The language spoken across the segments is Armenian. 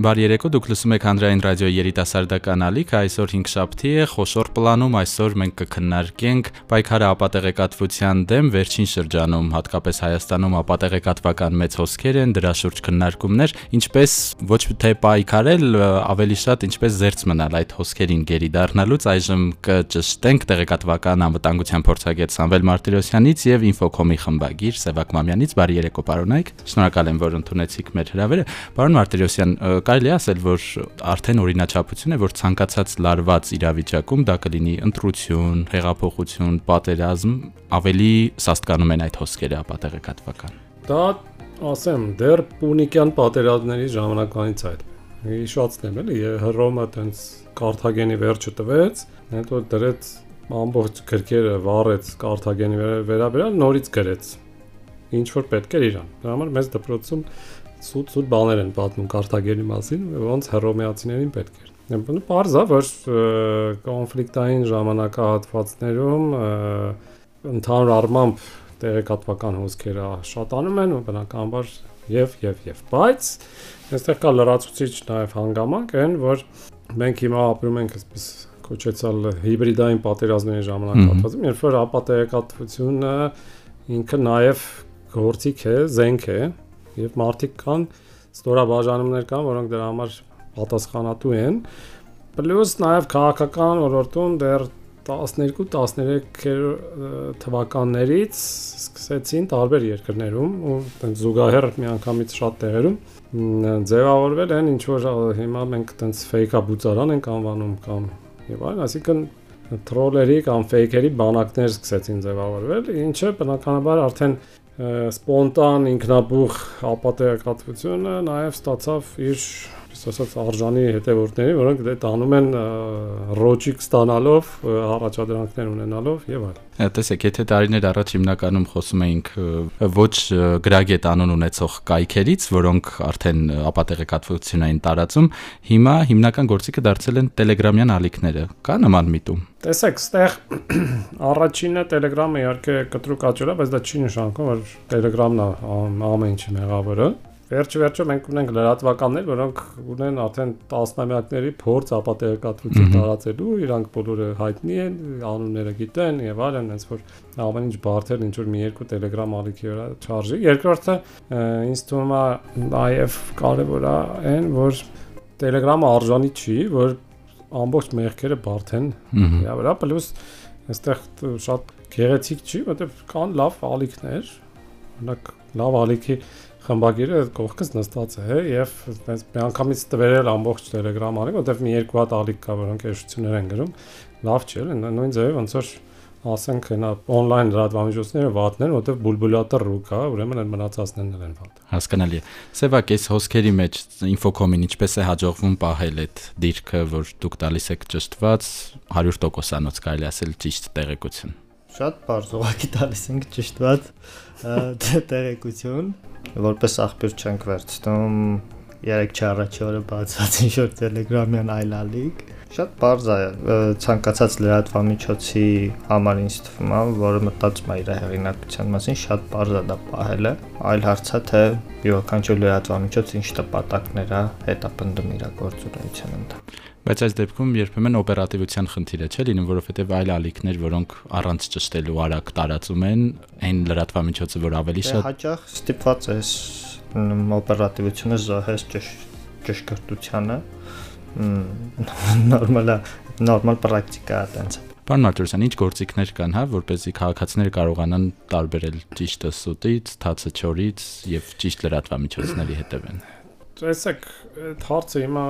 Բարի երեկո, դուք լսում եք Հանրային ռադիոյի երիտասարդական ալիք, այսօր 5 շաբթի է, խոշոր պլանում այսօր մենք կքննարկենք պայքարը ապատեղեկատվության դեմ վերջին շրջանում, հատկապես Հայաստանում ապատեղեկատվական մեծ հոսքեր են, դրա շուրջ քննարկումներ, ինչպես ոչ թե պայքարել, ավելի շատ ինչպես զերծ մնալ այդ հոսքերին գերի դառնալուց այժմ կճշտենք տեղեկատվական անվտանգության փորձագետ Սամվել Մարտիրոսյանից եւ Infocom-ի խմբագիր Սևակ Մամյանից։ Բարի երեկո, պարոնայք։ Շնորհակալ եմ, որ ընդունեցիք մեր հրավերը։ Պարոն Մարտիրոսյան, կարելի ասել, որ արդեն օրինաչափություն է, որ ցանկացած լարված իրավիճակում դա կլինի ընտրություն, հեղափոխություն, պատերազմ, ավելի սաստկանում են այդ հոսքերը ապատեղեկատվական։ Դա ասեմ, դեռ պունիկյան պատերազմների ժամանակվանից այդ հիշացնեմ էլի, Հռոմը տենց Կարթագենի վերջը տվեց, հետո դրեց ամբողջ գրքերը վառեց Կարթագենի վերաբերյալ նորից գրեց ինչ որ պետք էր իրան։ Դրա համար մեծ դպրոցում սուտ սուտ բաներ են պատմում Կարթագենի մասին, ոնց հռոմեացիներին պետք էր։ Բանը parza որ կոնֆլիկտային ժամանակահատվածներում ընդհանուր առմամբ տեղեկատվական հոսքերը շատանում են ու բնականաբար եւ եւ եւ բայց այստեղ կա լրացուցիչ նաեւ հանգամանք այն որ մենք հիմա ապրում ենք այսպես կոչեցալ հիբրիդային պատերազմների ժամանակահատվածում երբ որ ապատեգատվությունը ինքը նաեւ գործիք է, զենք է, եւ մարդիկ կան, ստորաբաժանումներ կան, որոնք դրա համար պատասխանատու են։ Պլյուս նաև քաղաքական ոլորտում դեռ 12-13 թվականներից սկսեցին տարբեր երկրներում ու տենց զուգահեռ միանգամից շատ տեղերում ձևավորվել են ինչ որ հիմա մենք տենց ֆեյքա բուծարան ենք անվանում կամ եւ այլն, այսինքն թրոլերի կամ ֆեյքերի բանակներ սկսեցին ձևավորվել, ինչը բնականաբար արդեն սպոնտան ինքնաբուխ ապատեգատվությունը նաև ստացավ իր ասած արժանի հետևորդների, որոնք դե տանում են ռոճիկ ստանալով, առաջադրանքներ ունենալով եւ այլն։ Տեսեք, եթե տարիներ առաջ հիմնականում խոսում էինք ոչ գրագետ անուն ունեցող կայքերից, որոնք արդեն ապատեղեկատվություն էին տարածում, հիմա հիմնական գործիքը դարձել են Telegram-յան ալիքները։ Կա նման միտում։ Տեսեք, ստեղ առաջինը Telegram-ը իհարկե կտրուկ աճել է, բայց դա չի նշանակում, որ Telegram-ն ամեն ինչի մեղավորը Վերջ-վերջո մենք ունենք լրատվականներ, որոնք ունեն արդեն տասնամյակների փորձ ապատեգատվություն տարածելու, իրանք բոլորը հայտնի են, անունները գիտեն եւ այլն, հենց որ ամեն ինչ բարթել ինչ որ մի երկու Telegram ալիքի վրա չարժի։ Երկրորդը ինձ թվում է նաեւ կարեւոր է այն, որ Telegram-ը արժանի չի, որ ամբողջ մեղքերը բարթեն իր վրա, պլյուս այստեղ շատ գեղեցիկ չի, որովհետեւ կան լավ ալիքներ, օրինակ լավ ալիքի խմբագիրը այդ կողքից նստած է եւ այպես միանգամից տվերել ամբողջ Telegram արի, որտեվ մի երկու հատ ալիք կա, որոնք էշություններ են գրում, լավ չէ, նույն ձևով ոնց որ ասենք նա on-line լրատվամիջոցները վատներ, որտեվ բուլբուլատը ռու կա, ուրեմն այն մնացածներն են վատ։ Հասկանալի է։ Սևակ, այս հոսքերի մեջ Infocom-ին ինչպես է հաջողվում պահել այդ դիրքը, որ դուք տալիս եք ճշտված 100%-անոց կարելի ասել ճիշտ տեղեկություն։ Շատ բարձ ուղակի տալիս ենք ճշտված տեղեկություն որպես աղբյուր չենք վերցնում երեք չառաջի օրը բացած ինչ որ Telegram-յան այլալիկ շատ բարձ է ցանկացած լրատվամիջոցի համար ինձ թվում է որը մտածում է իր հեղինակության մասին շատ բարձ է դա պահելը այլ հարցը թե յուրաքանչյուր լրատվամիջոց ինչ տպատակներ է հետապնդում իր գործունեության ընթացքում բայց այս դեպքում երբեմն օպերատիվության խնդիր է, չէ՞ լինում, որովհետև այլ ալիքներ, որոնք առանց ճշտելու արագ տարածում են, այն լրատվամիջոցը, որ ավելի շատ հաճախ ստիպված է օպերատիվությունը զոհես ճշգրտությանը նորմալ նորմալ պրակտիկա է տենց։ Պարոն Մարտիրոսյան, ինչ գործիքներ կան, հա, որպեսզի քաղաքացիները կարողանան տարբերել ճիշտը սուտից, թացը չորից եւ ճիշտ լրատվամիջոցների հետևեն տեսեք, այդ հարցը հիմա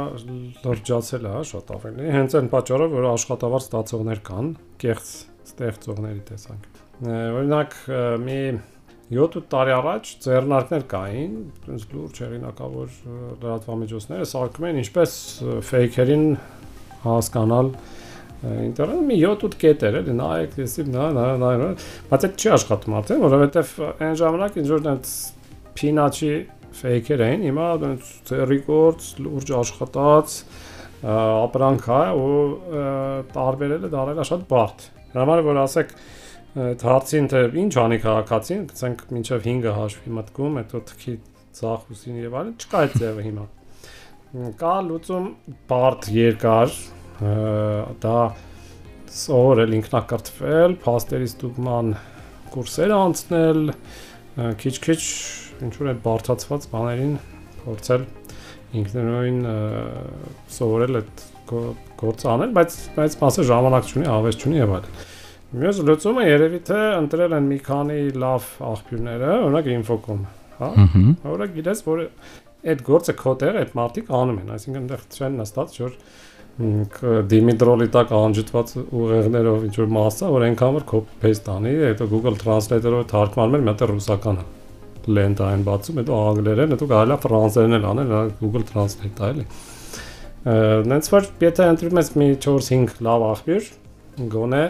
լրջացել է, հա, շատ ավելի։ Հենց այն պատճառով, որ աշխատավարձ ստացողներ կան, կեղծ ստեղծողների տեսանք։ Օրինակ, մի 7 տարի առաջ ձեռնարկներ կային, այնպես լուրջ հեղինակավոր լրատվամիջոցները սարքում են ինչպես ֆեյքերին հասկանալ ինտերնետը մի 7-8 կետեր էլի նայեք, եսի նա նա նա բայց այդ չի աշխատում արդեն, որովհետև այն ժամանակ ինչ որ այդ փինաչի ֆեյքեր էին, հիմա ռեկորդ լուրջ աշխատած ապրանք է ու տարբերելը դարելա շատ բարդ։ Համար որ ասեք այդ հարցին թե ինչ անի քաղաքացին, գցենք մինչև 5-ը հաշվի մտքում, հետո թքի ցախուսին եւ այլն, չկա այդ ձևը հիմա։ Կա լուծում բարդ երկար դա սովորել ինքնակրթվել, փաստերի ստուգման կուրսեր անցնել, քիչ-քիչ ինչ որ այդ բարթացված բաներին փորձել ինքնուրույն սովորել այդ գործ անել, բայց բայց մասը ժամանակ չունի, հավես չունի եւ այլն։ Մյուս լուծումը երևի թե ընտրել են մի քանի լավ աղբյուրները, օրինակ Infocom, հա։ Որը գիտես, որ այդ գործը քո տեղ այդ մարտիկ անում են, այսինքն այնտեղ չեն նստած որ Դիմիտրոլի տակ անջտված ուղեղներով ինչ որ մասա, որ այնքան որ copy paste անի, հետո Google Translator-ով թարգմանում են, մտը ռուսականը լենտային բացում, հետո անգլերեն, հետո կարելի է ֆրանսերեն էլ անել, Google Translate-ա էլի։ Նենց որ եթե ընտրում ես մի 4-5 լավ աղբյուր, գոնե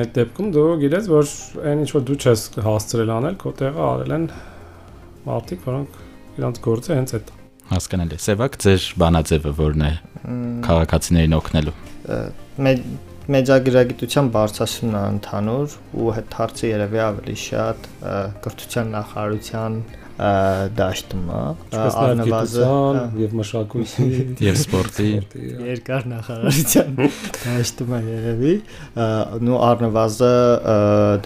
այդ դեպքում դու գիտես, որ այն ինչ որ դու չես հասցրել անել, քո տեղը արել են մարդիկ, որոնք իրանց գործը հենց այդ հասկանալի։ Սևակ ձեր բանաձևը որն է քաղաքացիներին օգնելու։ Մեջագրագիտության բարձրացումն է ընդհանուր ու հետ հարցը երևի ավելի շատ կրթության նախարարության դաշտում է արնվազան եւ մշակույթի եւ սպորտի երկար նախարարության դաշտում է երևի նու արնվազը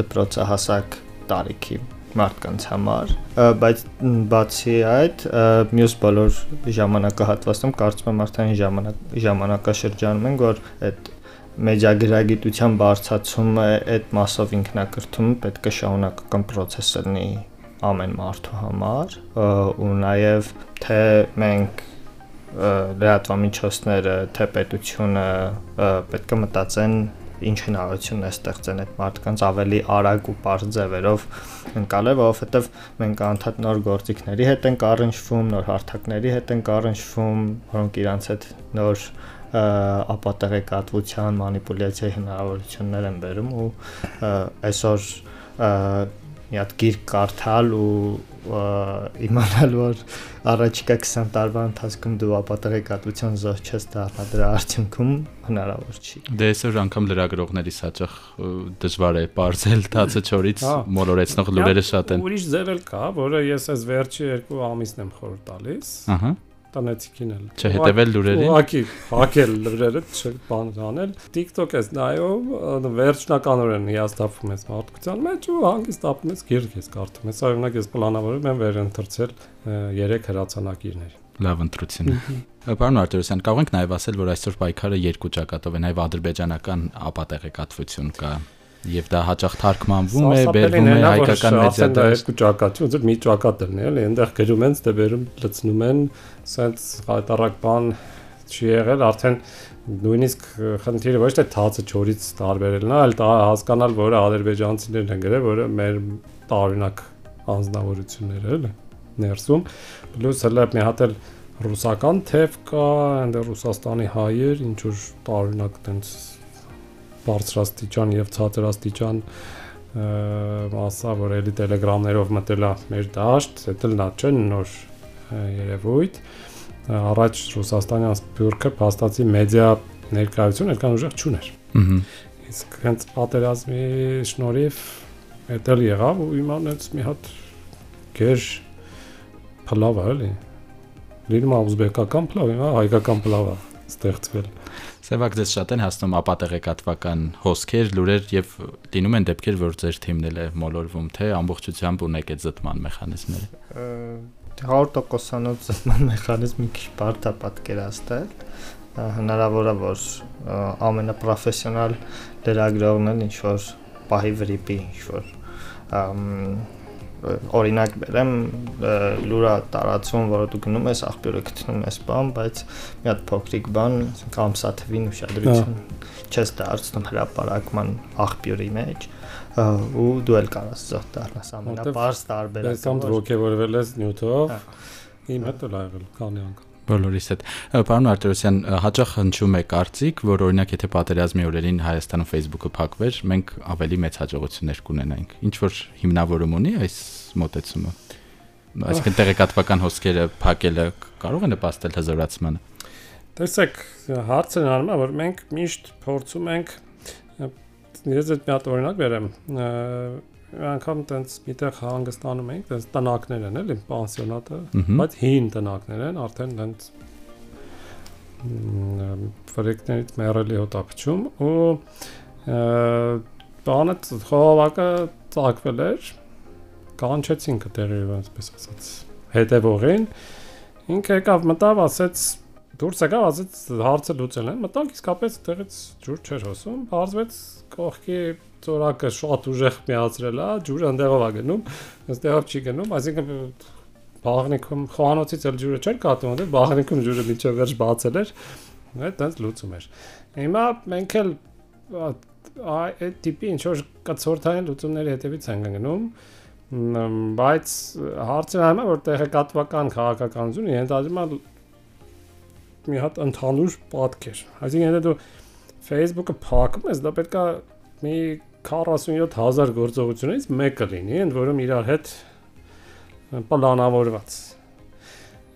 դպրոցահասակ տարիքի մարդկանց համար, բայց բացի այդ, մյուս բոլոր ժամանակահատվածում կարծում եմ արդեն ժամանակ ժամանակաշրջանում են, որ այդ մեջագրագիտության բարձրացումը այդ մասով ինքնակրթումը պետք է շարունակական process լինի ամեն մարդու համար ու նաև թե մենք լրատվամիջոցները, թե պետությունը պետք է մտածեն ինչ հնարավորություն է ստեղծեն այդ մարդկանց ավելի արագ ու པարզ ձևերով ընկալել, որովհետև մենք անդադ նոր գործիքների հետ ենք առնչվում, նոր հարթակների հետ ենք առնչվում, որոնք իրանց հետ նոր ապատեղեկատվության մանիպուլյացիայի հնարավորություններ են բերում ու այսօր մի հատ գիրք կարդալ ու իմանալ որ առաջիկա 20 տարվա ընթացքում դու ապատեղեկատվության զոհ չես դառնա դրա արդյունքում հնարավոր չի։ Դե այսօր անգամ լրագրողների հաճախ դժվար է բարձել թացը չորից հա։ մոլորեցնող լուրերը շատ են։ Ուրիշ ձև էլ կա, որը ես այս վերջի երկու ամիսն եմ խորհուրդ տալիս։ Ահա տնեցիկին էլ։ Չհետևել լուրերին։ Ուղղակի հակել լուրերը, չբան անել։ TikTok ես նայում, վերջնականորեն հիաստափում ես մարդկության մեջ ու հանգիստ ապում ես գիրք ես կարդում ես։ Օրինակ ես պլանավորում եմ վերընթերցել 3 հրացանակիրներ։ Լավ ընտրություն։ Պարոն Արտուրոսյան, կարող ենք նաև ասել, որ այսօր պայքարը երկու ճակատով է, նաև ադրբեջանական ապատեղեկատվություն կա եւ դա հաճախ թարգմանվում է, բերվում է հայկական մեդիա երկու ճակատի, ոնց որ մի ճակատ դրն է, էլի, այնտեղ գրում են, դե բերում լցնում են, սենց հայտարարակ բան չի եղել, արդեն նույնիսկ խնդիրը ոչ թե թացը ճորից տարբերելն է, այլ հասկանալ, որը ադրբեջանցիներն են գրել, որը մեր տարօրինակ անձնավորություններ էլ ներսում, պլյուս հələ մի հատ էլ ռուսական թեվ կա, այնտեղ Ռուսաստանի հայեր, ինչ որ տարօրինակ տենց բարձրաստիճան եւ ցածրաստիճան մասա, որ էլի տելեգրամներով մտել է մեր դաշտ, դա լա չէ նոր երևույթ։ Առաջ Ռուսաստանյան սփյուռքը փաստացի մեդիա ներկայություն այդքան ուժեղ չուներ։ Ահա։ Իսկ հենց պատերազմի շնորհիվ էլ եղավ ու հիմա նենց մի հատ գեր փլավ է էլի։ Լինում է ուզբեկական փլավ, հիմա հայկական փլավ է ստեղծվել։ Սևակ դες շատ են հասնում ապատեղեկատվական հոսքեր, լուրեր եւ լինում են դեպքեր, որ ձեր թիմն էլ է մոլորվում, թե ամբողջությամբ ունեք այդ զտման մեխանիզմները։ 100%-անոց զտման մեխանիզմը քիչ բարդ է պատկերացնել հնարավոր է որ ամենապրոֆեսիոնալ լրագրողն էլ ինչ որ պահի վրիպի ինչ որ օրինակ բերեմ լուրա տարածում, որը դու գնում ես, աղբյուրը գտնում ես բան, բայց մի հատ փոքրիկ բան, ամսաթվին ուշադրություն չես դարձնում հրապարակման աղբյուրի մեջ ու դու էլ կարաս զոհ դառնաս ամենապարզ տարբերակը։ Կամ դու ոգևորվել ես նյութով, իմ հետ էլ ա եղել քանի անգամ բոլորիս հետ։ Պարոն Արտուրոսյան, հաճախ հնչում է կարծիք, որ օրինակ եթե պատերազմի օրերին Հայաստանում Facebook-ը փակվեր, մենք ավելի մեծ հաջողություններ կունենայինք։ Ինչ որ հիմնավորում ունի այս մոտեցումը։ Այսինքն տեղեկատվական հոսքերը փակելը կարող է նպաստել հզորացմանը։ Տեսեք, հարցը է, որ մենք միշտ փորձում ենք ես այդ մի հատ օրինակ վերեմ անգամ տենց միտեղ հանգստանում ենք, տենց տնակներ են էլի, պանսիոնատը, բայց հին տնակներ են, արդեն տենց ֆրեկտներից մեռելի հոտապչում ու բանը խողովակը ծակվել էր կանչեցին կտերի այսպես ասած հետևողին ինքը եկավ մտավ ասեց դուրս եկավ ասեց հարցը լուծել են մտանք իսկապես տեղից ջուր չէր հոսում բարձվեց կողքի ծորակը շատ ուժեղ միացրել է ջուրը ընդեղով է գնում այստեղով չի գնում այսինքն բաղնիքում խոհանոցից էլ ջուրը չէր կատում, դե բաղնիքում ջուրը միջով վերջ բացել էր, այդ տենց լուծում էր։ Հիմա մենք էլ այդ տիպի ինչ որ կցորթային լուծումների հետևից ենք գնում, բայց հարցը այն է, որ տեղեկատվական քաղաքականությունը ենթադրում է մի հատ ընդհանուր պատկեր։ Այսինքն եթե դու Facebook-ը փակում ես, դա պետքա մի 47000 գործողությունից մեկը լինի, ընդ որում իրար հետ պլանավորված։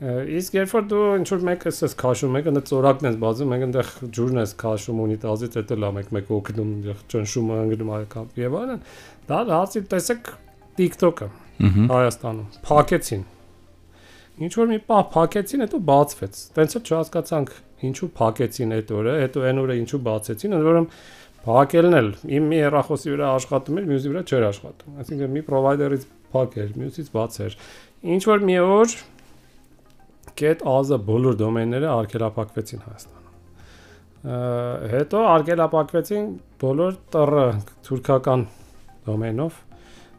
Իսկ երբ որ դու ինչ որ մեկը ես քաշում, մեկը նա ծորակն ես բացում, մեկը այնտեղ ջուրն ես քաշում ունիտազից, դա լա մեկ մեկ օգնում, ճնշում անգնում այկա եւ այլն, դա հարցի տեսեք TikTok-ը Հայաստանում փակեցին։ Ինչ որ մի պահ փակեցին, հետո բացվեց։ Տենց էլ չհասկացանք ինչու փակեցին այդ օրը, հետո այն օրը ինչու բացեցին, ընդ որում փակելն էլ իմ մի հեռախոսի վրա աշխատում էր, մյուսի վրա չէր աշխատում։ Այսինքն մի պրովայդերից փակ էր, մյուսից բաց էր։ Ինչ որ մի օր get az-ը բոլոր դոմեյնները արգելափակվեցին Հայաստանում։ Հետո արգելափակվեցին բոլոր տռ թուրքական դոմեյնով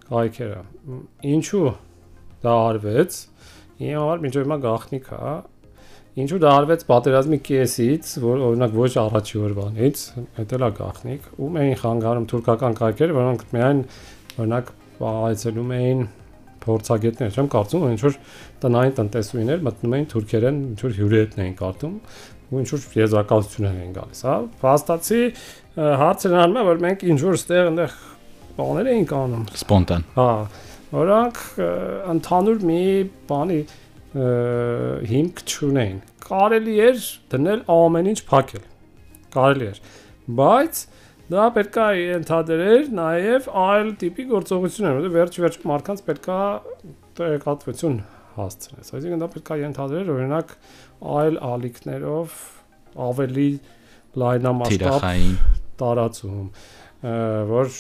կայքերը։ Ինչու դա արվեց։ համար մինչև հիմա գաղտնիք է, Ինչու դա արվեց պատերազմի կեսից, որ օրինակ ոչ առաջի օրվանից, դա գաղտնիք, ում էին խանգարում թուրքական կայքերը, որոնք միայն օրինակ այցելում էին փորձագետներ, չեմ կարծում, ինչ որ տնային տնտեսուիներ մտնում էին թուրքերեն, ինչ որ հյուրերն էին կարտում ու ինչ որ եզրակացություններ էին գալիս, հա։ Փաստացի հարցն անում է, որ մենք ինչ որ ստեղ այնտեղ բաներ էին կանում։ Սպոնտան։ Հա։ Որանք ընդհանուր մի բանի հիմք չունեին։ Կարելի էր դնել ամեն ինչ փակել։ Կարելի էր։ Բայց Դա պետքա ընդհանրեր նաև այլ տիպի գործողություններ, որտեղ վերջ-վերջ մարդկանց պետքա տեղեկատվություն հասցնես։ Այսինքն դա պետքա ընդհանրեր օրինակ այլ ալիքներով ավելի լայնամասշտաբ տարածում, որ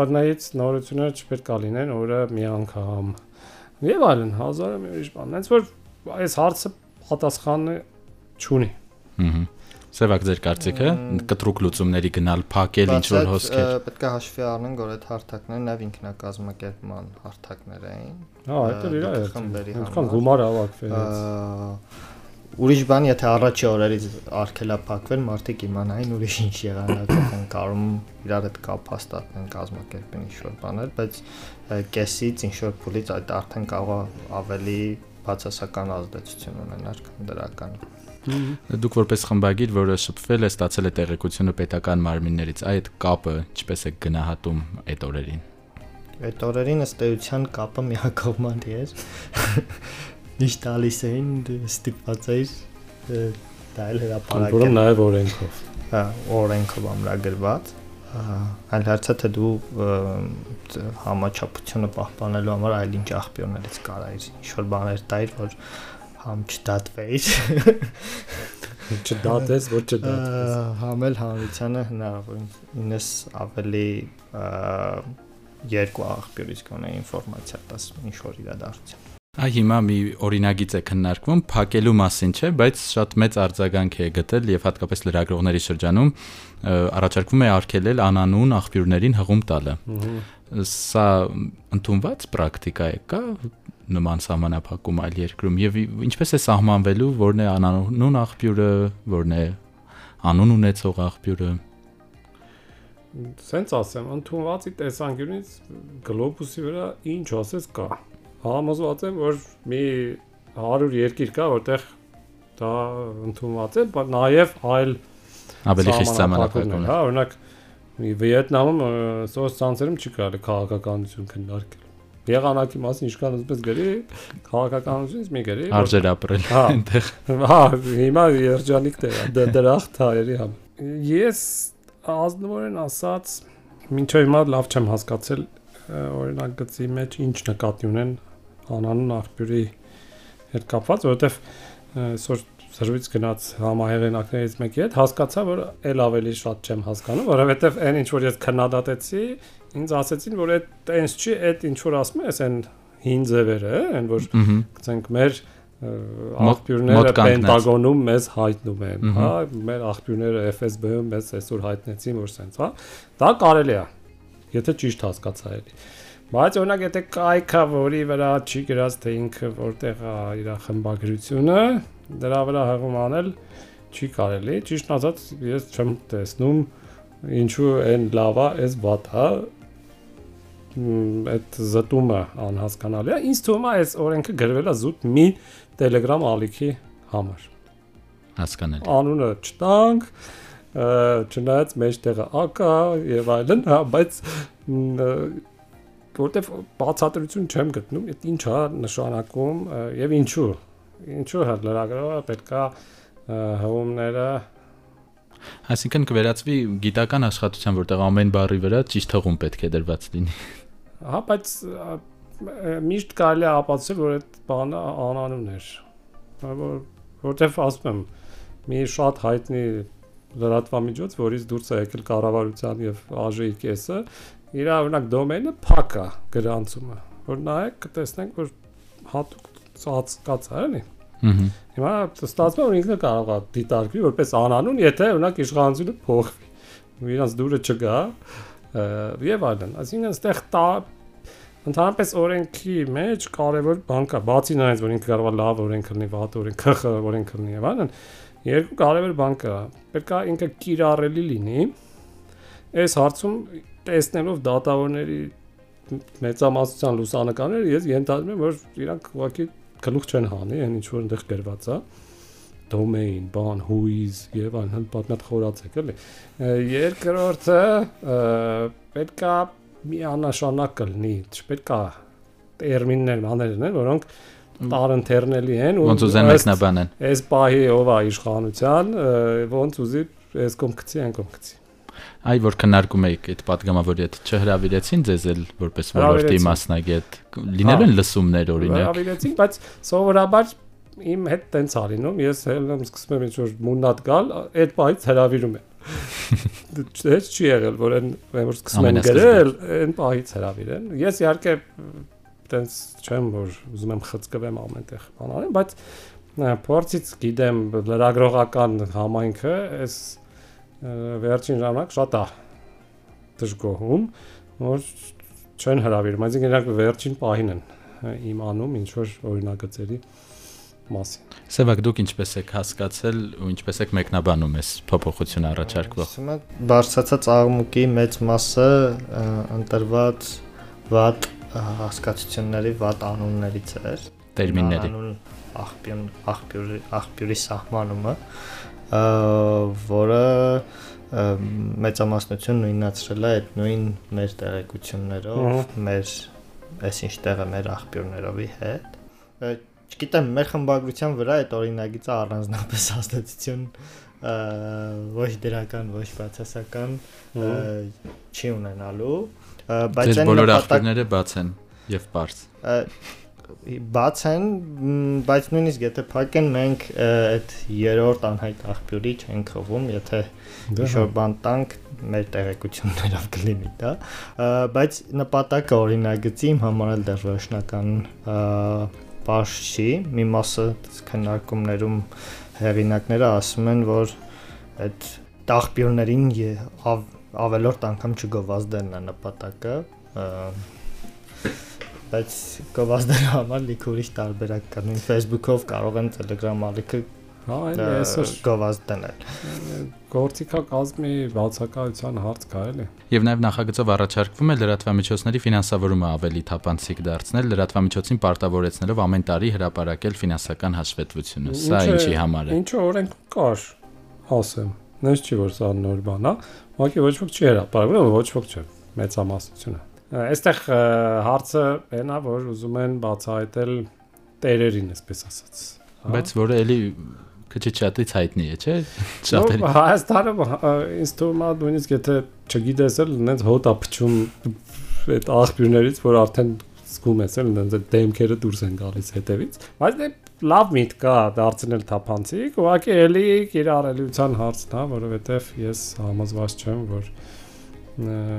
բնայից նորությունները չպետք է լինեն օրը մի անգամ։ Եվ այլն, հազարը մի ուրիշ բան։ Հենց որ այս հարցը պատասխանը չունի։ Հհհ Սևակ ձեր կարծիքը կտրուկ լուծումների գնալ փակել ինչ որ հոսքեր։ Պետք է հաշվի առնենք, որ այդ հարթակները նաև ինքնակազմակերպման հարթակներ էին։ Հա, դա իր է։ Ինչքան գումար ավակվեց։ Ուրիշ բան, եթե առաջի օրերից արկելափակվեն, մարդիկ իմանային ուրիշ ինչ եղանակով են կարում իրար հետ կապ հաստատեն, կազմակերպեն ինչ որ բաներ, բայց կեսից ինչ որ փուլից այդ արդեն կարող ավելի բացասական ազդեցություն ունենար դրական։ Դուք որպես խմբագիր, որը շփվել է, ստացել է տեղեկությունը պետական մարմիններից, այդ կապը ինչպես է գնահատում այդ օրերին։ Այդ օրերին ըստ էության կապը միակողմանի էր։ Միշտ տալիս էին ստիպված էր դա էլ հրապարակել։ Որում նաև օրենքով։ Հա, օրենքով ամրագրված այլ հարցը թե դու համաչափությունը պահպանելու համար այլ ինչ աղբյուրներից կարայիր ինչ որ բաներ տայր որ համ չդատվեիր չդատես ոչ չդատես համ էլ հանրությանը հնարավոր ինձ ավելի երկու աղբյուրից կոնե ինֆորմացիա տաս ինչ որ իրադարձություն Այ հիմա մի օրինագիծ է քննարկվում, փակելու մասին չէ, բայց շատ մեծ արձագանք է գտել եւ հատկապես լրագրողների շրջանում առաջարկվում է արգելել անանուն աղբյուրներին հղում տալը։ Սա ընդունված պրակտիկա է, կա նման սահմանափակում այլ երկրում եւ ինչպես է սահմանվելու, որն է անանուն աղբյուրը, որն է անուն ունեցող աղբյուրը։ Սենց ասեմ, ընդունվածի տեսանկյունից գլոբուսի վրա ինչ ասես կա։ Համոզված եմ, որ մի 100 երկիր կա, որտեղ դա ընդունված է, բայց նաեւ այլ ավելի խիստ սահմանափակումներ։ Հա, օրինակ Վիետնամում սոցցանցերում չի կարելի քաղաքականություն քննարկել եղանակի մասին ինչքան ուզպես գրի, քաղաքականությունից մի գրի։ Արժեր ապրել այնտեղ։ Հա, հիմա երջանիկ դե դրախտ հայերի համ։ Ես ազնվորեն ասած մինչև հիմա լավ չեմ հասկացել օրինակ գծի մեջ ինչ նկատի ունեն անանուն աղբյուրի հետ կապված, որովհետև այսօր զրույց գնաց համահեղինակներից մեկի հետ, հասկացա, որ ել ավելի շատ չեմ հասկանում, որովհետև այն ինչ որ ես քննադատեցի, ինձ ասեցին, որ այդ տենց չի, այդ ինչ որ ասում ես, այն հին ձևերը, այն որ գցենք մեր աղբյուրները Պենտագոնում մեզ հայտնում են, հա, մեր աղբյուրները FSB-ում մեզ այսօր հայտնեցին, որ սենց, հա։ Դա կարելի է։ Եթե ճիշտ հասկացա էլի։ Բայց օրինակ եթե կայքա, որի վրա չի գրած թե ինքը որտեղ է իր խմբագրությունը, դրա վրա հղում անել չի կարելի։ Ճիշտ ասած, ես չեմ տեսնում ինչու այն լավա, այս վատա այդ զտումը անհասկանալի է։ Ինձ թվում է այս օրենքը գրվել է զուտ մի Telegram ալիքի համար։ Հասկանալի։ Անունը չտանք, չնայած մեջտեղը ակա եւ այլն, հա, բայց որտեվ բացատրություն չեմ գտնում, այդ ինչ է նշանակում եւ ինչու։ Ինչու հա լրագրողը պետքա հողումները Այսինքն կվերածվի գիտական աշխատության, որտեղ ամեն բառի վրա ճիշտ հողում պետք է դրված լինի։ Հա, բայց միշտ կարելի է ապացուցել, որ այդ բանը անանուն էր։ Որ որտեվ ասում եմ, մի շատ հայտնի լրատվամիջոց, որից դուրս է եկել կառավարության եւ ԱԺ-ի կեսը, իր օրինակ դոմեյնը փակ է գրանցումը, որ նայեք կտեսնենք, որ հատուկ ծածկած է, էլի։ Հիմա ստացվում է որ ինքը կարող է դիտարկվի որպես անանուն, եթե օրինակ իշխանությունը փոխվի։ Ու իրանց դուրը չգա եւ այլն։ Այսինքն այստեղ Ընդհանրապես օրենքի մեջ կարևոր բան կա, բացի նրանից, որ ինքը կարող է լավ օրենք լինի, վատ օրենք, ԽԽ օրենք լինի եւ այլն, երկու կարևոր բան կա։ Պետք է ինքը կիրառելի լինի։ Այս հարցում տեսնելով դատավորների մեծամասնության լուսանկարները, ես ենթադրում եմ, որ իրանք ուղղակի գլուխ չեն հանի, այն ինչ որ այնտեղ գրված է domain, բան, whois եւ այլն, պատմած խորացեք էլի։ Երկրորդը պետքա մի աննշանակ կլինի, չպետք է տերմիններ մաներն են, որոնք տարընթերնելի են ու ոնց ուզեն մեկնաբանեն։ Այս պահի ով է իշխանության, ոնց ուզի այս կողմ գցի, այն կողմ գցի այ որ քննարկում եք այդ падգամավորի հետ չհրավիրեցին ձեզ էլ որպես ոլորտի մասնագետ? Լինելու են լսումներ օրինակ հրավիրեցին բայց սովորաբար իմ հետ տենց է լինում ես հենց սկսում եմ ինչ որ մուննատ գալ այդ պահից հրավիրում են դες դե չի եղել որ այն որ սկսում են գրել այն պահից հրավիրեն ես իհարկե տենց չեմ որ ուզում եմ խցկվեմ ամենտեղ բան անեմ բայց փորձից գիտեմ լրագրողական համայնքը այս վերջին ժամանակ շատ է դժգոհում, որ չեն հravirում, այսինքն իրանք վերջին պահին են իմանում ինչ որ օրինագծերի մասին։ Սևակ դուք ինչպես եք հասկացել ու ինչպես եք մեկնաբանում այս փոփոխությունը առաջարկվող։ Ասում եմ, բարձրացած աղմուկի մեծ մասը ընտրված վատ հասկացությունների, վատ անուններից էր։ Տերմինների։ Աղբյուր, աղբյուրի, աղբյուրի սահմանումը, որը մեծամասնություն նույնացրել է այդ նույն մեր տեղեկություններով, մեր այսինչ տեղը մեր աղբյուրներովի հետ չգիտեմ, մեր խմբագրության վրա այդ օրինագիծը առանձնապես հաստատություն ոչ դրական, ոչ բացասական չի ունենալու, բայց այն աղբյուրները բաց են եւ բարձ բաց են, բայց նույնիսկ եթե փակեն մենք այդ երրորդ անհայտ աղբյուրի չենք խովում, եթե ինչ-որ բան տանք մեր տեղեկություններով կլինի դա, բայց նպատակը օրինագծի իմ համար էլ դեռ վերջնական պարզ չի, մի մասը քննարկումներում հեղինակները ասում են, որ այդ տաղբյուրներին ավ, ավելորտ անգամ չգովազդելն է նպատակը, բայց գովազդելու համար լիք ուրիշ տարբերակ կա։ Նույն Facebook-ով կարող են Telegram ալիքը Հա, այլ այսօր գովազդ դնել։ Գործիքակազմի բացակայության հարց կա էլի։ Եվ նաև նախագծով առաջարկվում է լրատվամիջոցների ֆինանսավորումը ավելի թափանցիկ դարձնել, լրատվամիջոցին պարտավորեցնելով ամեն տարի հրապարակել ֆինանսական հաշվետվությունը։ Սա ինչի համար է։ Ինչը օրենք կար, ասեմ։ Նույնս չի որ սա նոր բան է։ Ուղղակի ոչ ոք չի հրապարակում, ոչ ոք չէ։ Մեծամասնությունը։ Այստեղ հարցը այն է, որ ուզում են բացահայտել տերերին, այսպես ասած։ Բայց որը էլի քիչ շատից հայտնի է, չէ՞։ Շատերի։ Հայաստանում ինձ թվում է նույնիսկ եթե չգիտես էլ նենց հոտ ապչում այդ աղբյուրներից, որ արդեն զգում ես էլ այնց դեմքերը դուրս են գալիս հետևից բայց դե լավ միտք կա դարձնել թափանցիկ ուղղակի էլի կիրառելիության հարցն է որովհետև ես համոզված չեմ որ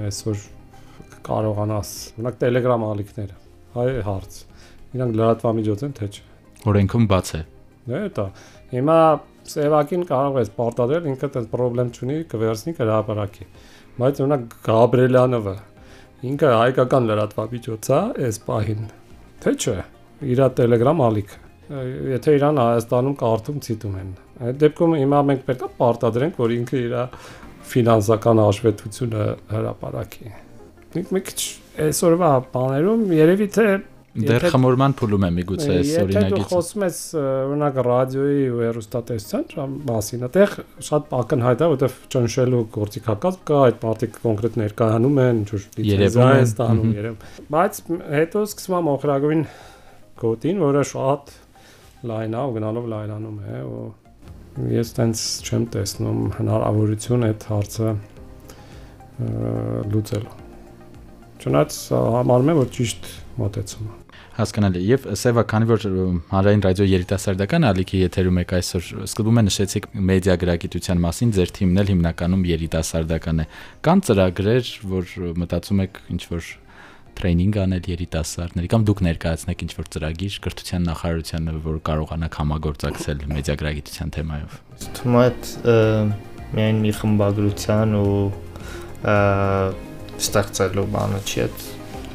այսօր կարողանաս օրինակ Telegram ալիքները հայ հարց իրանք լրատվամիջոց են թե չէ օրենքում բաց է դե դա հիմա Սևակին կարող ես պարտադրել ինքը այդպես խնդրեմ չունի կվերցնի հրապարակի բայց օրինակ Գաբրելյանովը ինքը հայկական լրատվամիջոց է այս պահին թե չէ իր Telegram ալիքը եթե իրան Հայաստանում կարդում ցիտում են։ Այդ դեպքում հիմա մենք պետք է պարտադրենք, որ ինքը իր ֆինանսական հաշվետվությունը հրապարակի։ մի քիչ այսօրվա բաներում երևի թե Դեռ խմորման փուլում է միգուցե այս օրինագիծը։ Եթե խոսում ես օրինակ ռադիոյի ու հեռուստատեսության մասին, այդտեղ շատ ակնհայտ է, որովհետև ճնշելու գործիքակազմ կա, այդ մարդիկ կոնկրետ ներկայանում են, ինչ-որ լիցենզիա են ստանում, երևում։ Բայց հետո սկսվում է մոխրագույն կոդին, որը շատ լայն է գնալով լայնանում է ու ես տենց չեմ տեսնում հնարավորություն այդ հարցը լուծելու չնայած համարում եմ որ ճիշտ մոտեցում է հասկանալի եւ սեվա քանի որ հանրային ռադիո երիտասարդական ալիքի եթերում եք այսօր սկզբում է նշեցիք մեդիա գրագիտության մասին ձեր թիմն էլ հիմնականում երիտասարդական է կան ծրագրեր որ մտածում եք ինչ որ տրեյնինգ անել երիտասարդների կամ դուք ներկայացնեք ինչ որ ծրագիր կրթության նախարարությանը, որ կարողանաք համագործակցել մեդիագրագիտության թեմայով։ Թվում է միայն մի խմբագրության ու ստեղծելու բանը չի այդ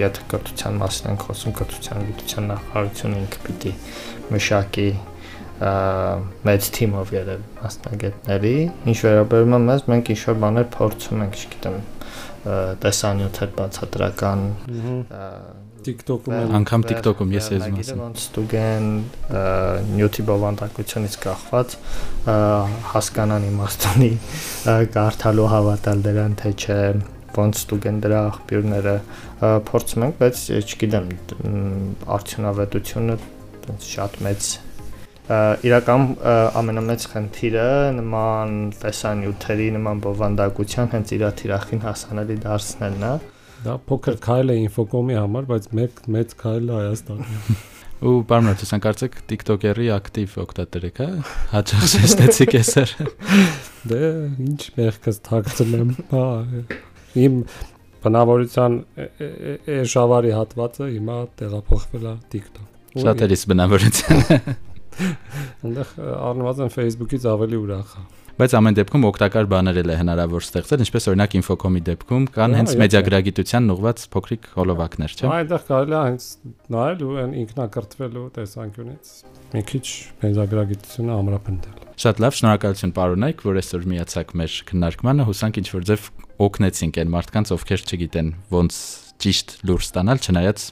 եթե կրթության մասին ենք խոսում, կրթության գիտության նախարարությունը ինքը պիտի մշակի մեծ թիմով երել մասնագետների։ Ինչ վերաբերում է մեզ, մենք ինչ որ բաներ փորձում ենք, չգիտեմ, տեսանյութեր բացատրական TikTok-ում անգամ TikTok-ում ես ես մասը ոնց ստուգեն նյութի բովանդակությունից կախված հասկանան իմաստունի կարդալու հավատալ դրան թե չէ ոնց ստուգեն դրա աղբյուրները փորձում ենք բայց չգիտեմ արդյունավետությունը շատ մեծ իրական ամենամեծ խնդիրը նման տեսանյութերի նման բովանդակության հենց իր թիրախին հասանելի դարձնելն է դա փոքր քայլ է ինֆոկոմի համար բայց մեկ մեծ քայլ է Հայաստանի ու բարմնա ցույց կարծեք TikTok-երի ակտիվ օգտատեր եք, հա? Հաճախ շեշտեցիք էսեր։ Դե ինչ մեղքս թաքցում եմ, հա։ Իմ բնավորության էշավարի հատվածը հիմա տեղափոխվել է TikTok։ Շատերից բնավորության։ Այնտեղ առնվազն Facebook-ից ավելի ուրախ է բայց ամեն դեպքում օգտակար բաներ էլ է հնարավոր ստեղծել, ինչպես օրինակ Infocom-ի դեպքում կան հենց մեդիագրագիտությանն ուղված փոքրիկ հոլովակներ, չէ՞։ Այնտեղ կարելի է հենց նայել ու ինքնակրթվելու տեսանկյունից մի քիչ մեդիագրագիտությունը ամրապնդել։ Շատ լավ, շնորհակալություն պարոնայք, որ այսօր միացաք մեր քննարկմանը, հուսանք ինչ որ ձև օգնեցինք այն մարդկանց, ովքեր չգիտեն ոնց ճիշտ լուր ստանալ, չնայած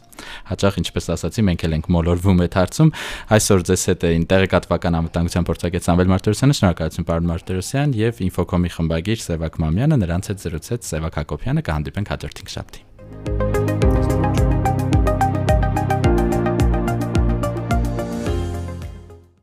հաճախ ինչպես ասացի, մենք էլ ենք մոլորվում այդ հարցում։ Այսօր ձեզ հետ էին տեղեկատվական անվտանգության փորձագետ Սամվել Մարտիրոսյանը, շնորհակալություն պարոն Մարտիրոսյան եւ Infocom-ի խմբագիր Սևակ Մամյանը, նրանց հետ զրուցեց Սևակ Հակոբյանը, կհանդիպենք հաջորդ 5 շաբթի։